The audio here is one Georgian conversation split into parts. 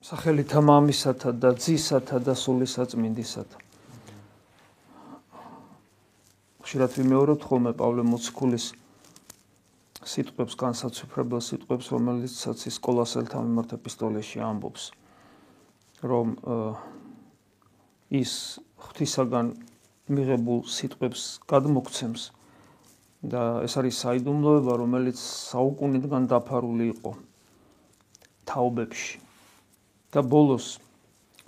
სახელითა მამისათა და ძისათა და სულისაწმინდისათა. ხშირად ვიმეორებთ ხოლმე პავლე მოციქულის სიტყვებს, განსაცვიფრებელ სიტყვებს, რომელიცაც ის კოლოსელთა მიმართ ეპისტოლეში ამბობს, რომ ის ღვთისაგან მიღებულ სიტყვებს გადმოგცემს და ეს არის საიდუმლოება, რომელიც საუკუნიდან დაფარული იყო თაობებში. და ბოლოს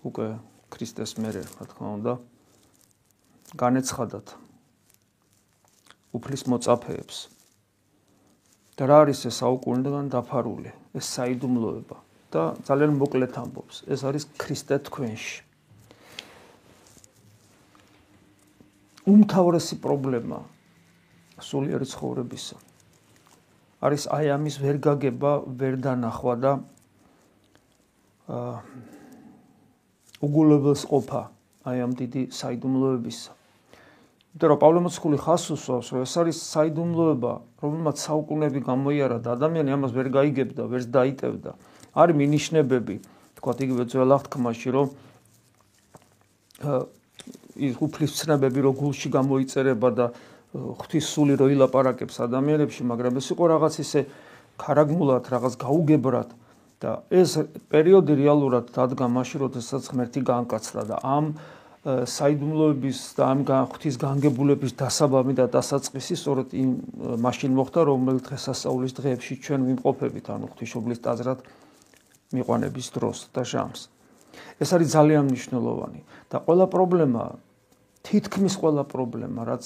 უკვე ქრისტეს მერე, რა თქმა უნდა, განეცხადათ უფლის მოწაფეებს. და რა არის ეს საუკუნიდან დაფარული, ეს საიდუმლოება და ძალიან მოკლედ ამბობს, ეს არის ქრისტე თქვენში. უმთავრესი პრობლემა სულიერი ცხოვრებისა არის აი ამის ვერ გაგება, ვერ დანახვა და უგულებელს ყოფა აი ამ დიდი საიდუმლოების. იმიტომ რომ პავლე მოციქული ხას უსვავს, რომ ეს არის საიდუმლოება, რომელმაც საუკუნეები გამოიარა და ადამიანი ამას ვერ გაიგებდა, ვერც დაიტევდა. არის მინიშნებები, თქვა იგივე ძველ აღთქმაში, რომ ის უფლის ცნებები რო გულში გამოიწერება და ღვთის სული რო ილაპარაკებს ადამიანებში, მაგრამ ეს იყო რაღაც ისე ქარაგმულად, რაღაც გაუგებრად, და ეს პერიოდი რეალურად დადგა მაშინ, როდესაც ღმერთი გაანკაცდა და ამ საიდუმლოების და ამ ღვთის განგებულების დასაბამი და დასაწყისი სწორედ იმ მაშინ მოხდა, რომელიც დღესასწაულის დღეებში ჩვენ ვიმყოფებით, ანუ ღვთისმშობლის ტაძრად მიყვანების დროს და ჟამს. ეს არის ძალიან მნიშვნელოვანი და ყველა პრობლემა თითქმის ყველა პრობლემა, რაც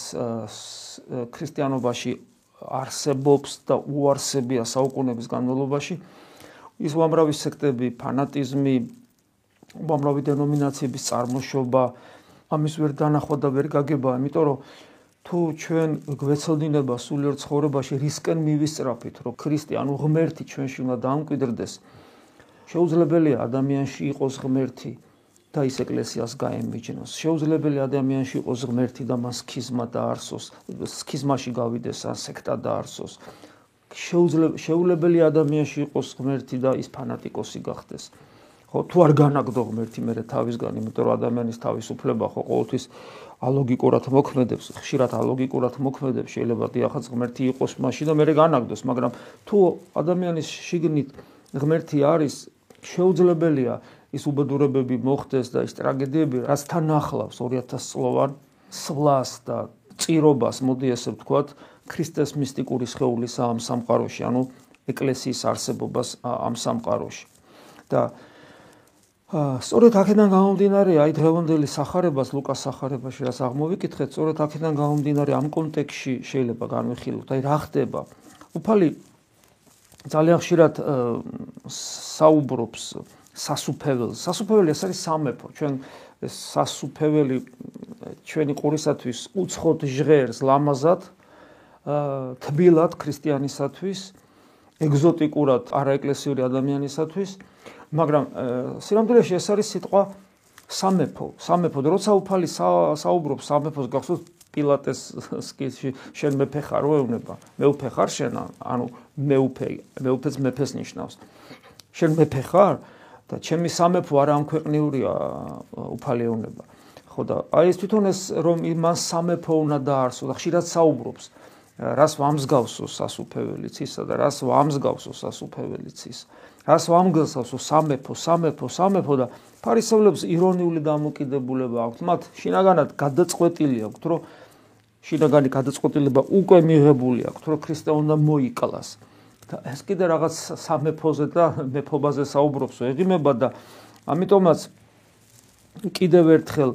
ქრისტიანობაში არსებობს და უარსებია საუკუნეების განმავლობაში, ის უამრავი სექტები, ფანატიზმი, უამრავი დენომინაციების წარმოშობა ამის ვერ დანახვა და ვერ გაგება, იმიტომ რომ თუ ჩვენ გვეცოდინება სულიერ ცხოვრებაში რისკენ მივისწრაფით, რომ ქრისტე ანუ ღმერთი ჩვენში უნდა დაამკვიდრდეს, შეუძლებელია ადამიანში იყოს ღმერთი და ის ეკლესიას გაემიჯნოს. შეუძლებელია ადამიანში იყოს ღმერთი და მას სქიზმა დაარსოს, სქიზმაში გავიდეს ან სექტა დაარსოს. შეუძლებელი ადამიანში იყოს ღმერთი და ის ფანატიკოსი გახდეს. ხო, თუ არ განაგდო ღმერთი მე თავისგან, იმიტომ რომ ადამიანის თავისუფლება ხო ყოველთვის ალოგიკურად მოქმედებს, ხშირად ალოგიკურად მოქმედებს, შეიძლება დიახაც ღმერთი იყოს მაშინ და მე განაგდოს, მაგრამ თუ ადამიანის შიგნით ღმერთი არის, შეუძლებელია ის უბედურებები მოხდეს და ის ტრაგედიები, რაც თან ახლავს 2000 წლოვან სვლას და წირობას, მოდი ესე ვთქვათ, ქრისტეს მისტიკური შეეულის ამ სამყაროში, ანუ ეკლესიის არსებობას ამ სამყაროში. და სწორედ აქედან გამომდინარე, აი დღევანდელი სახარებას ლუკას სახარებაში რაც აღმოვიკითხეთ, სწორედ აქედან გამომდინარე ამ კონტექსში შეიძლება განვიხილოთ, აი რა ხდება. უფალი ძალიან ხშირად საუბრობს სასუფეველს. სასუფეველი ეს არის სამეფო. ჩვენ სასუფეველი ჩვენი ყურისათვის უცხოდ ჟღერს ლამაზად თბილად ქრისტიანისათვის, ეგზოტიკურად არაეკლესიური ადამიანისათვის, მაგრამ სინამდვილეში ეს არის სიტყვა სამეფო, სამეფო, როცა უფალი საუბრობს სამეფოს გახსოვთ პილატესკიში შენ მეფე ხარ, რო ეუბნება, მეუფე ხარ შენ, ანუ მეუფე, მეუფეს მეფეს ნიშნავს. შენ მეფე ხარ და ჩემი სამეფო არა ამ ქვეყნიურია უფალი ეუბნება. ხო და აი ეს თვითონ ეს რომ იმას სამეფო უნდა დაარსო და ხშირად საუბრობს. რას ვამსგავსო სასუფეველიც ისა და რას ვამსგავსო სასუფეველიც ის რას ვამგავსო სამეფო სამეფო სამეფო და ფარისევლებს ირონიული დამოკიდებულება აქვს მათ შინაგანად გადაწყვეტილი აქვს რომ შინაგანი გადაწყვეტილება უკვე მიღებული აქვს რომ ქრისტე უნდა მოიკლას და ეს კიდე რაღაც სამეფოზე და მეფობაზე საუბრობს ეღიმება და ამიტომაც კიდევ ერთხელ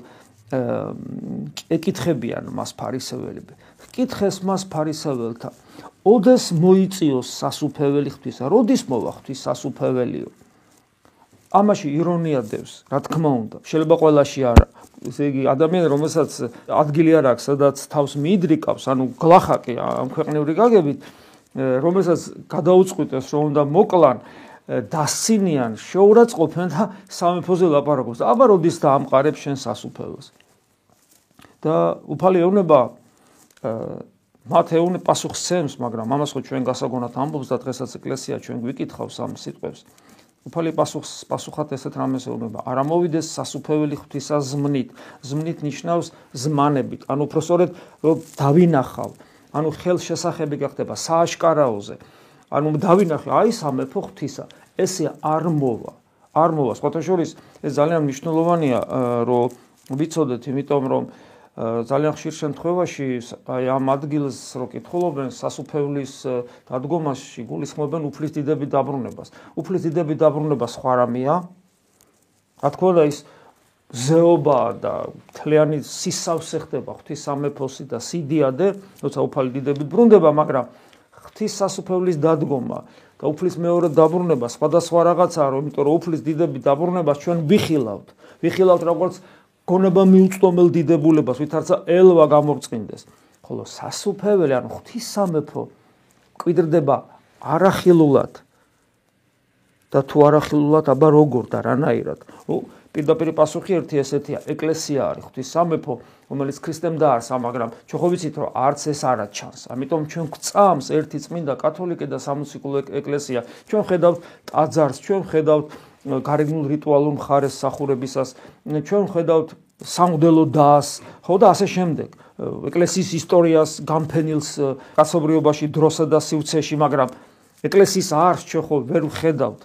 ეკითხებიან მას ფარისეველები. კითხეს მას ფარისეველთა: "ოდეს მოიწიოს სასუფეველი ღვთისა? როდის მოვა ღვთის სასუფეველიო?" ამაში ირონია დევს, რა თქმა უნდა. შეიძლება ყველაში არა. ესე იგი, ადამიანი, რომელსაც ადგილი არ აქვს, სადაც თავს მიიდრიკავს, ანუ გლახაკი ამ ქვეყნიური გაგებით, რომელსაც გადაუწყვიტეს, რომ უნდა მოკლან, დასინიან, შეურაცხყოფენ და სამეფოზე ლაპარაკობს. აბა როდის დაამყარებს შენ სასუფეველს? და უფალი ეუბნება მათ ეუნე პასუხს ცემს, მაგრამ ამას ხო ჩვენ გასაგონად ამბობს და დღესაც ეკლესია ჩვენ გვიკითხავს ამ სიტყვებს. უფალი პასუხს პასუხად ესეთ რამეს ეუბნება. არ ამოვიდეს სასუფეველი ღვთისა ზმნით. ზმნით ნიშნავს ზმანებით. ანუ უბრალოდ რომ დავინახავ. ანუ ხელ შესახები გახდება სააშკარაოზე. ანუ დავინახე აი სამეფო ღვთისა. ესე არ მოვა. არ მოვა. სხვათა შორის ეს ძალიან მნიშვნელოვანია რომ ვიცოდეთ, იმიტომ რომ ძალიან ხშირ შემთხვევაში აი ამ ადგილს რო კითხულობენ სასუფევლის დადგომაში გულისხმობენ უფლის დიდები დაბრუნებას. უფლის დიდები დაბრუნება სხვა რამეა. რა თქმა უნდა ის ზეობა და თლიანი სისავსე ხდება ღვთის სამეფოსი და სიდიადე, როცა უფალი დიდები ბრუნდება, მაგრამ ღვთის სასუფევლის დადგომა და უფლის მეორე დაბრუნება სხვადასხვა რაღაცაა, რომ იმიტომ რომ უფლის დიდები დაბრუნებას ჩვენ ვიხილავთ. ვიხილავთ როგორც გონება მიუწვდომელ დიდებულებას, ვითარცა ელვა გამორწინდეს. ხოლო სასუფეველი, ანუ ღვთისამეფო კვიდრდება არახილულად და თუ არახილულად, აბა როგორ და რანაირად? ო პირდაპირ პასუხი ერთი ესეთია, ეკლესია არის ღვთისამეფო, რომელიც ქრისტემ დაარსა, მაგრამ ჩვენ ხო ვიცით, რომ არც ეს არა ჩანს. ამიტომ ჩვენ გვწამს ერთი წმინდა კათოლიკე და სამუსიკო ეკლესია. ჩვენ ხედავთ ტაძარს, ჩვენ ხედავთ გარეგნულ რიტუალურ მხარეს სახურებისას. ჩვენ ხედავთ სამუდელო დას ხო და ასე შემდეგ. ეკლესიის ისტორიას გამფენილს კაცობრიობაში დროსა და სივრცეში მაგრამ ეკლესიის არს ჩვენ ხო ვერ ვხედავთ.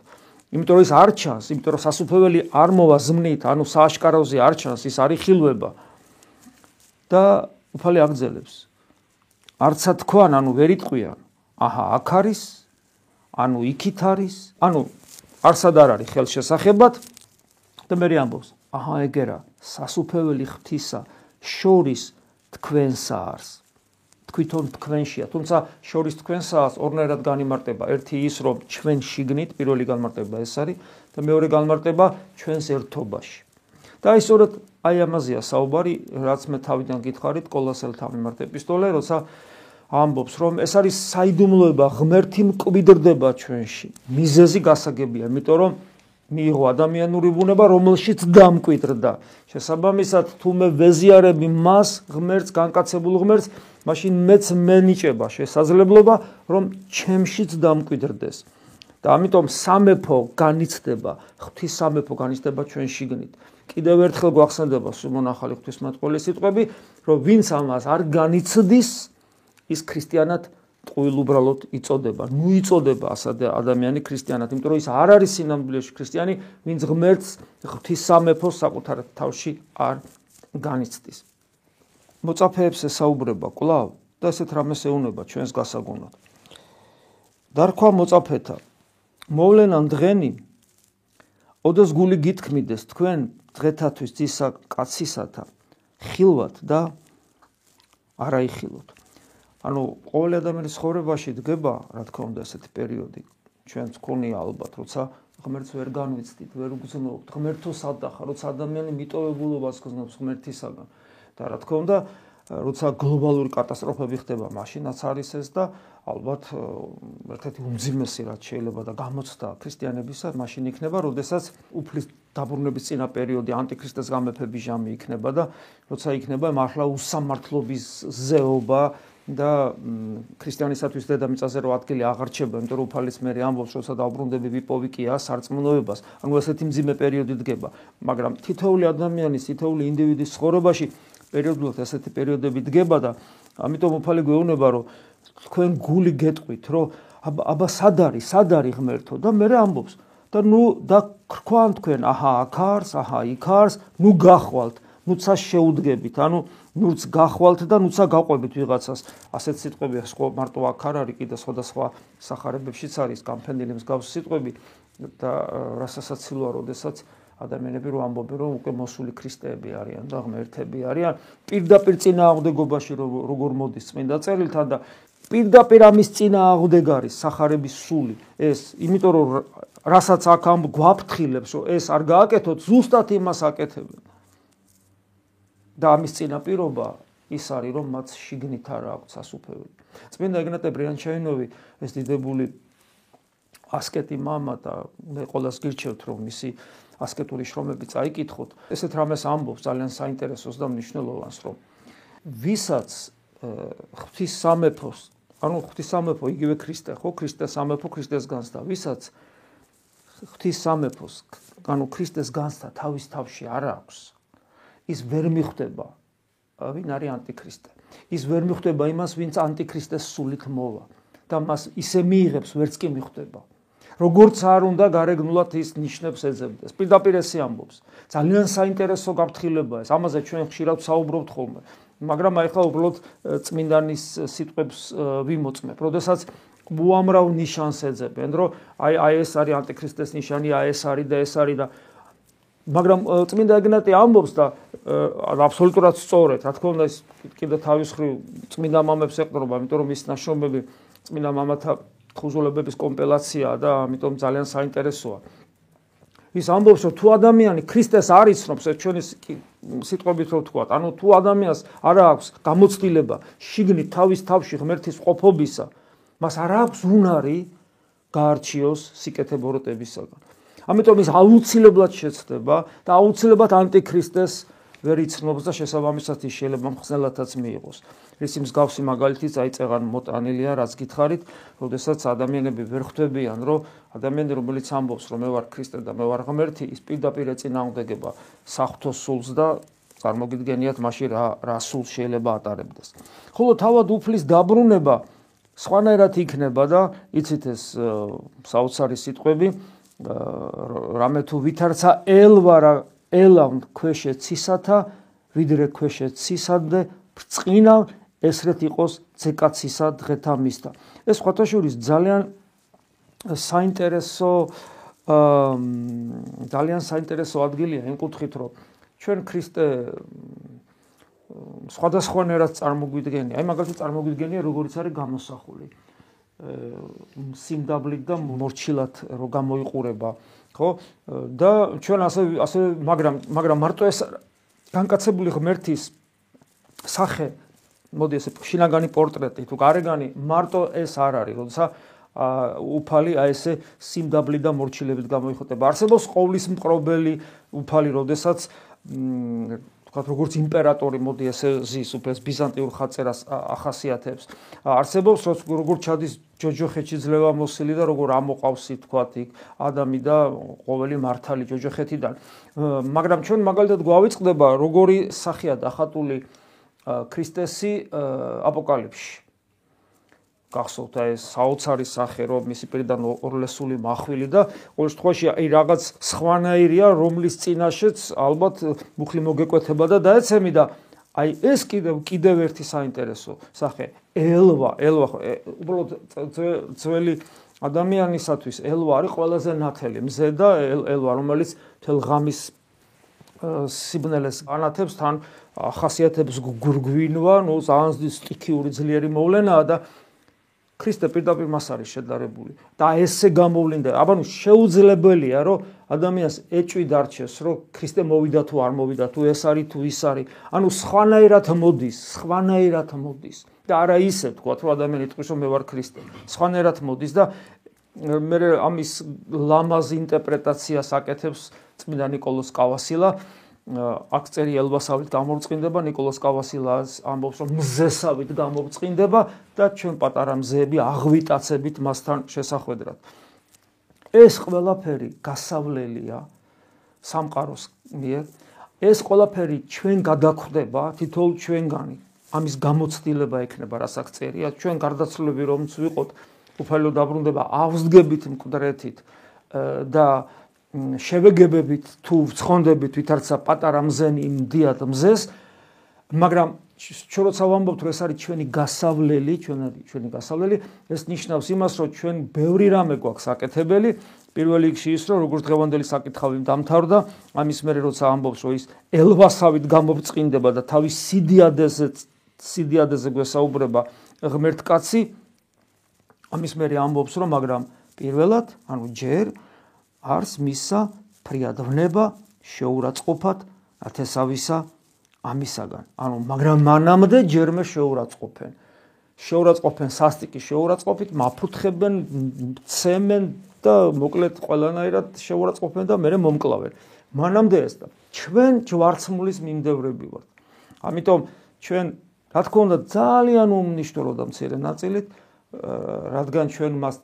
იმიტომ რომ ის არ ჩანს იმიტომ რომ სასუფეველი არ მოვა ზმნით ანუ სააშკაროზე არ ჩანს ის არის ხილვება და უფალი აგძელებს არცა თქვან ანუ ვერ იტყვიან. აჰა აქ არის? ანუ იქით არის? ანუ არსად არ არის ხელშესახებად. და მე ამბობს? აჰა ეგერა სასუფეველი ღვთისა შორის თქვენსა არს თვითონ თქვენშია. თუმცა შორის თქვენსაას ორნაირად განიმარტება. ერთი ის რომ ჩვენ შიგნით პირველი განმარტება ეს არის და მეორე განმარტება ჩვენს ერთობაში. და აი სწორედ აი ამაზეა საუბარი რაც მე თავიდან გითხარით კოლოსელთა მიმართ ეპისტოლე როცა ამბობს რომ ეს არის საიდუმლოება ღმერთი მკვიდრდება ჩვენში. მიზეზი გასაგებია იმიტომ რომ მიიღო ადამიანური ბუნება რომელშიც დამკვიდრდა. შესაბამისად თუ მე ვეზიარები მას ღმერთს განკაცებულ ღმერთს მაშინ მეც მენიჭება შესაძლებლობა რომ ჩემშიც დამკვიდრდეს. და ამიტომ სამეფო განიცდება ღვთის სამეფო განიცდება ჩვენ შიგნით. კიდევ ერთხელ გვახსენდება სულმონახალი ღვთისმეტყველის სიტყვები რომ ვინც ამას არ განიცდის ის ქრისტიანად ტყუილ უბრალოდ იწოდება. ნუ იწოდება ასად ადამიანი ქრისტიანად, იმიტომ რომ ის არ არის სინამდვილეში ქრისტიანი, ვინც ღმერთს ღვთის სამეფოს საკუთარ თავში არ განიცდის. მოწაფეებს ესაუბრება კვლავ და ესეთ რამეს ეუნება ჩვენს გასაგონად. დარქვა მოწაფეთა. მოვლენან დღენი ოდოს გული გითქმიდეს თქვენ დღეთათვის ძისა კაცისათა ხილვათ და არაიხილოთ. ანუ ყოველ ადამიანის ცხოვრებაში დგება, რა თქმა უნდა, ესეთი პერიოდი. ჩვენც გქონია ალბათ, როცა ღმერთს ვერ განვიცდით, ვერ უგზნობთ, ღმერთო სადახა, როცა ადამიანი მიტოვებულობას გზნობს ღმერთისაგან. და რა თქმა უნდა, როცა გლობალური კატასტროფები ხდება, მაშინაც არის ეს და ალბათ ერთ-ერთი უმძიმესი რაც შეიძლება და გამოცდა ქრისტიანებისა, მაშინ იქნება, როდესაც უფლის დაბრუნების წინა პერიოდი ანტიქრისტეს გამეფების ჟამი იქნება და როცა იქნება მართლა უსამართლობის ზეობა და ქრისტიანისათვის დედამიწაზე რო ადგილი აღარჩება, იმიტომ რომ უფალის მე ამბობს, რომ სადაუბრუნდები ვიპოვი კი ას არწმუნოებას, ანუ ესეთი მძიმე პერიოდი დგება, მაგრამ თითოეული ადამიანის, თითოეული ინდივიდის ცხოვრებაში პერიოდულად ესეთი პერიოდები დგება და ამიტომ უფალი გვეუბნება, რომ თქვენ გული გეტყვით, რომ აბა სად არის, სად არის ღმერთო? და მე ამბობს? და ნუ და ქრქვან თქვენ, აჰა, აქ არის, აჰა, იქ არის, ნუ გახვალთ, ნუცა შეუდგებით, ანუ ნურც გახვალთ და ნუცა გაყვებით ვიღაცას. ასეთ სიტყვები ხო მარტო აქ არ არის, კიდე სხვადასხვა სახარებებშიც არის გამფენილი მსგავსი სიტყვები და რასასაცილოა, როდესაც ადამიანები რო ამბობენ, რომ უკვე მოსული ქრისტეები არიან და ღმერთები არიან, პირდაპირ წინააღმდეგობაში როგორ მოდის წმინდა წერილთან და პირდაპირ ამის წინააღმდეგარი სახარების სული ეს, იმიტომ რომ რასაც აქ ამ გვაფრთხილებს, რომ ეს არ გააკეთოთ, ზუსტად იმას აკეთებენ. და ამის წინაპირობა ის არის რომ მათ შიგნით არ აქვს სასუფეველი. წმინდა ეგნატე ბრიანჩაინოვი ეს დიდებული ასკეტი мама და მე ყოველას გირჩევთ რომ მისი ასკეტური შრომები წაიკითხოთ. ესეთ რამეს ამბობს ძალიან საინტერესოს და მნიშვნელოვანს რომ ვისაც ღვთის სამეფოს ანუ ღვთის სამეფო იგივე ქრისტე ხო ქრისტე სამეფო ქრისტეს განსდა ვისაც ღვთის სამეფოს, ანუ ქრისტეს განსთა თავის თავში არ აქვს, ის ვერ მიხვდება ვინ არის ანტიქრისტე. ის ვერ მიხვდება იმას, ვინც ანტიქრისტეს სულით მოვა და მას ისე მიიღებს, ვერც კი მიხვდება. როგორც არ უნდა გარეგნულად ის ნიშნებს ეძებდეს. პირდაპირ ესე ამბობს. ძალიან საინტერესო გაფრთხილებაა ეს. ამაზე ჩვენ ხშირად საუბრობთ ხოლმე. მაგრამ აი ხა უბრალოდ წმინდანის სიტყვებს ვიმოწმებ. როდესაც უამრავ ნიშანს ეძებენ, რომ აი აი ეს არის ანტიქრისტეს ნიშანი, აი ეს არის და ეს არის და მაგრამ წმინდა ეგნატი ამბობს და აბსოლუტურად სწორედ, რა თქმა უნდა ის კიდე თავის ხრი წმინდა მამებს ეყრობა, იმიტომ რომ ის ნაშრომები წმინდა მამათა ხუზულებების კომპილაციაა და ამიტომ ძალიან საინტერესოა. ის ამბობს რომ თუ ადამიანი ქრისტეს არ იცნობს, ეს ჩვენი სიტყვებით რო ვთქვა, ანუ თუ ადამიანს არ აქვს გამოცდილება შიგნით თავის თავში ღმერთის ყოფობისა, მას არ აქვს უნარი გაარჩიოს სიკეთე ბოროტებისაგან. ამიტომ ის აუცილებლად შეცდება და აუცილებლად ანტიქრისტეს ვერ იცნობს და შესაბამისად ის შეიძლება მხსნელათაც მიიღოს. ისი მსგავსი მაგალითი წაიწეღან მოტანილია, რაც გითხარით, როდესაც ადამიანები ვერ ხვდებიან, რომ ადამიანი რომელიც ამბობს, რომ მე ვარ ქრისტე და მე ვარ ღმერთი, ის პირდაპირ ეწინააღმდეგება საფრთხო სულს და წარმოგიდგენიათ მაშინ რა რა სულ შეიძლება ატარებდეს. ხოლო თავად უფლის დაბრუნება სხვანაირად იქნება და იცით ეს საოცარი სიტყვები რამე თუ ვითარცა ელვარა ელამ ქვეშე ცისათა ვიდრე ქვეშე ცისადე ბრწყინა ესრეთ იყოს ცეკაცისა დღეთა მისთა. ეს ხოთაშურის ძალიან საინტერესო ძალიან საინტერესო ადგილია იმ კუთხით რომ ჩვენ ქრისტე სხვადასხვანაირად წარმოგვიდგენია. აი მაგალითად წარმოგვიდგენია როგორიც არის გამოსახული სიმდაბლით და მორჩილად რო გამოიყურება, ხო? და ჩვენ ასე ასე მაგრამ მაგრამ მარტო ეს განკაცებული ღმერთის სახე მოდი ესე შინაგანი პორტრეტი თუ გარეგანი მარტო ეს არ არის, როდესაც ა უფალი აი ესე სიმდაბლით და მორჩილებით გამოიხოტება. არსებობს ყოვლის მყრობელი უფალი, როდესაც ვთქვათ, როგორც იმპერატორი მოდი ესე ზის უფეს ბიზანტიურ ხაწერას ახასიათებს. არსებობს როგორც ჩადის ჯოჯოხეთში ძლევა მოსილი და როგორ ამოყავსი თქვათ იქ ადამი და ყოველი მართალი ჯოჯოხეთიდან. მაგრამ ჩვენ მაგალითად გვავიწყდება როგორი სახეა დახატული ქრისტესი აპოკალიფში. გახსოვთ აი საოცარი სახე რომ მისი პირიდან ორლესული מחვილი და ყოველ შემთხვევაში აი რაღაც სხვანაირია რომლის წინაშეც ალბათ მუხლი მოგეკვეთება და დაეცემი და აი ეს კიდევ კიდევ ერთი საინტერესო სახე. ელვა ელვა უბრალოდ ძველი ადამიანისათვის ელვა არის ყველაზე ნათელი მზე და ელვა რომელიც თელ ღამის სიბნელეს ანათებს თან ახასიათებს გურგვინვა ნუ ძალიან სტიქიური ძლიერი მოვლენაა და ქრისტე პირდაპირ მას არის შედარებული და ესე გამოვლინდა. აბანო შეუძლებელია რომ ადამიანს ეჭვი დარჩეს, რომ ქრისტე მოვიდა თუ არ მოვიდა, თუ ეს არის თუ ის არის. ანუ სხვანაირად მოდის, სხვანაირად მოდის და არა ისე თქვათ, რომ ადამიანი იტყვის რომ მე ვარ ქრისტე. სხვანაირად მოდის და მე ამის ლამაზ ინტერპრეტაციას აკეთებს წმინდა ნიკოლოზ კავასილა. აქ წერი ელვასავით გამორწყინდება, نيكოლას კავასილას ამბობს, რომ მზესავით გამორწყინდება და ჩვენ პატარა მზეები აღვიტაცებით მასთან შესახვედრად. ეს ყველაფერი გასავლელია სამყაროს მიერ. ეს ყველაფერი ჩვენ გადაგხვდება თითოეულ ჩვენგანი. ამის გამოცდილება ექნება, რასაც წერია, ჩვენ გარდაცვლები რომც ვიყოთ, უფალო დაბრუნდება ავსდგებით მკვდრეთით და აა შევეგებებით თუ ვცხონდებით ვითარცა პატარა მზენი იმდიად მზეს მაგრამ ჩვენ როცა ვამბობთ რომ ეს არის ჩვენი გასავლელი ჩვენ არის ჩვენი გასავლელი. ეს ნიშნავს იმას რომ ჩვენ ბევრი რამე გვაქვს აკეთებელი. პირველ რიგში ის რომ როგორც დღევანდელი საკითხავი დამთავრდა ამის მერე როცა ამბობს რომ ის ელვასავით გამობრწყინდება და თავის სიდიადეზე სიდიადეზე გვესაუბრება ღმერთკაცი ამის მერე ამბობს რომ მაგრამ პირველად ანუ ჯერ არს მისა ფრიადვნება შეურაცხყოფად ათესავისა ამისაგან. ანუ მაგრამ მანამდე ჯერმე შეურაცხყოფენ. შეურაცხყოფენ სასტიკი შეურაცხყოფით, მაფრთხებენ, ცემენ და მოკლედ ყველანაირად შეურაცხყოფენ და მე მომკლავენ. მანამდე ეს და ჩვენ ჯვარცმულის მიმდევრები ვართ. ამიტომ ჩვენ რა თქმა უნდა ძალიან უმნიშვნელო და მცირე ნაწილით რადგან ჩვენ მას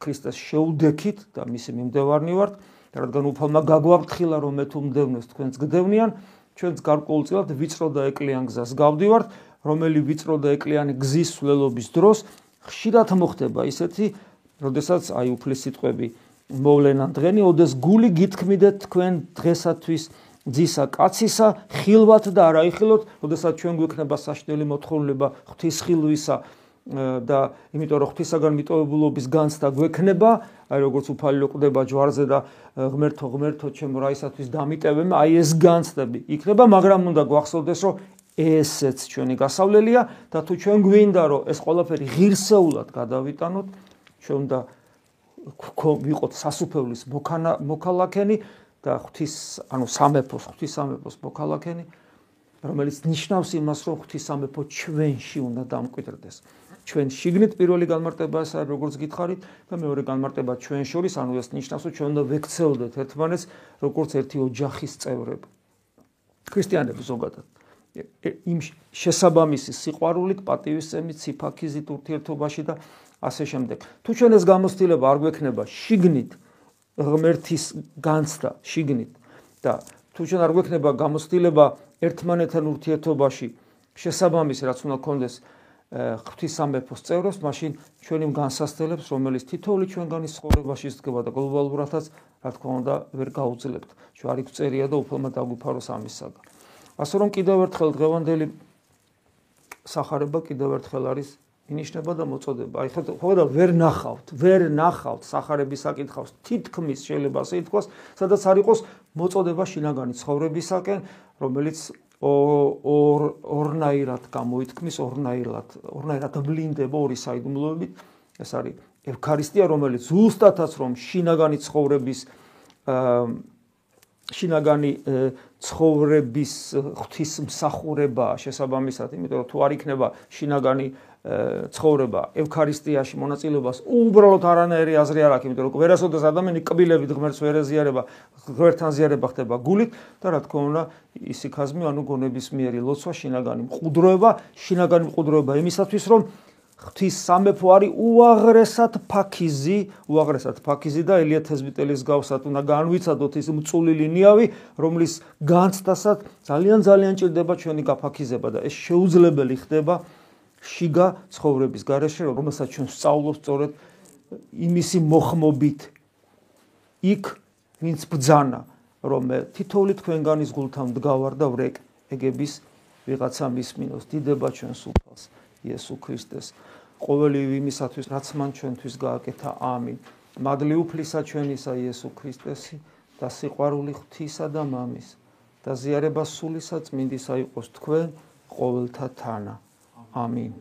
ქრისტეს შეუდექით და მისი მიმდევარნი ვართ, რადგან უფალმა გაგვაფრთხილა რომ მე თუ მდევნეს თქვენს გდევნიან, ჩვენც გარკვეულწილად ვიწრო და ეკლიან გზას გავდივართ, რომელი ვიწრო და ეკლიანი გზის სვლელობის დროს ხშირად მოხდება ისეთი, როდესაც აი უფლის სიტყვები მოვლენა დღენი, ოდეს გული გითქმიდეთ თქვენ დღესათვის ძისა კაცისა ხილვათ და არა იხილოთ, როდესაც ჩვენ გვექნება საშნელი მოთხოვნილება ღვთისხილვისა და იმიტომ რომ ღვთისაგან მიტოვებულობის განცდა გვექნება, აი როგორც უფალი ყდება ჯვარზე და ღმერთო ღმერთო ჩემ რაისათვის დამიტევემ, აი ეს განცდები იქნება, მაგრამ უნდა გვახსოვდეს რომ ესეც ჩვენი გასავლელია და თუ ჩვენ გვინდა რომ ეს ყველაფერი ღირსეულად გადავიტანოთ, ჩვენ უნდა ვიყოთ სასუფეველის მოქალაქენი და ღვთის, ანუ სამეფოს, ღვთის სამეფოს მოქალაქენი, რომელიც ნიშნავს იმას, რომ ღვთის სამეფო ჩვენში უნდა დამკვიდრდეს. ჩვენ შიგნით პირველი განმარტება ეს არის, როგორც გითხარით, და მეორე განმარტება ჩვენ შორის, ანუ ეს ნიშნავს, რომ ჩვენ უნდა ვექცეოდეთ ერთმანეთს, როგორც ერთი ოჯახის წევრები. ქრისტიანები ზოგადად იმ შესაბამისი სიყვარულით, პატივისცემით, სიფაქიზით ურთიერთობაში და ასე შემდეგ. თუ ჩვენ ეს გამოცდილება არ გვექნება შიგნით, ღმერთის განცდა შიგნით და თუ ჩვენ არ გვექნება გამოცდილება ერთმანეთთან ურთიერთობაში შესაბამისი რაც უნდა კონდეს ღვთის სამეფოს წევრებს, მაშინ ჩვენი განსასწრებს, რომელიც თითოეული ჩვენგანი ცხოვრებაში ისწრება და გლობალურადაც, რა თქმა უნდა, ვერ გაუძლებთ. ჯვარი გწერია და უფალმა დაგვიფაროს ამისაგან. ასე რომ კიდევ ერთხელ დღევანდელი სახარება კიდევ ერთხელ არის ინიშნება და მოწოდება. აი ხო ხო და ვერ ნახავთ, ვერ ნახავთ სახარების საკითხავს. თითქმის შეიძლება ასე ითქვას, სადაც არ იყოს მოწოდება შინაგანი ცხოვრებისაკენ, რომელიც ორ ორნაირად გამოითქმის, ორნაირად, ორნაირად ვლინდება ორი საიდუმლოებით. ეს არის ევქარისტია, რომელიც ზუსტადაც რომ შინაგანი ცხოვრების შინაგანი ცხოვრების ღვთის მსახურება შესაბამისად, იმიტომ რომ თუ არ იქნება შინაგანი ცხოვრება ევქარისტიაში მონაწილეობას უბრალოდ არანაირი აზრი არ აქვს, იმიტომ რომ ვერასოდეს ადამიანი კბილებით ღმერთს ვერ ეზიარება, ღმერთთან ზიარება ხდება გულით და რა თქმა უნდა ისიქაზმი, ანუ გონების მიერი ლოცვა, შინაგანი მყუდროება, შინაგანი მყუდროება იმისათვის რომ ღვთის სამეფო არის უაღრესად ფაქიზი, უაღრესად ფაქიზი და ელია თესბიტელის გავსად უნდა განვიცადოთ ის მწული ნიავი, რომლის განცდასაც ძალიან ძალიან ჭირდება ჩვენი გაფაქიზება და ეს შეუძლებელი ხდება შიგა ცხოვრების გარეშე, რომელსაც ჩვენ სწავლობ სწორედ იმისი მოხმობით. იქ ვინც ბძანა, რომ მე თითოეული თქვენგანის გულთან მდგავარ და ვრეკ ეგების ვიღაცა მისმინოს დიდება ჩვენს უფალს იესო ქრისტეს. ყოველი იმისათვის რაც მან ჩვენთვის გააკეთა ამინ. მადლი უფლისა ჩვენისა იესო ქრისტესი და სიყვარული ღვთისა და მამის და ზიარება სულისა წმინდისა იყოს თქვენ ყოველთა თანა Amin.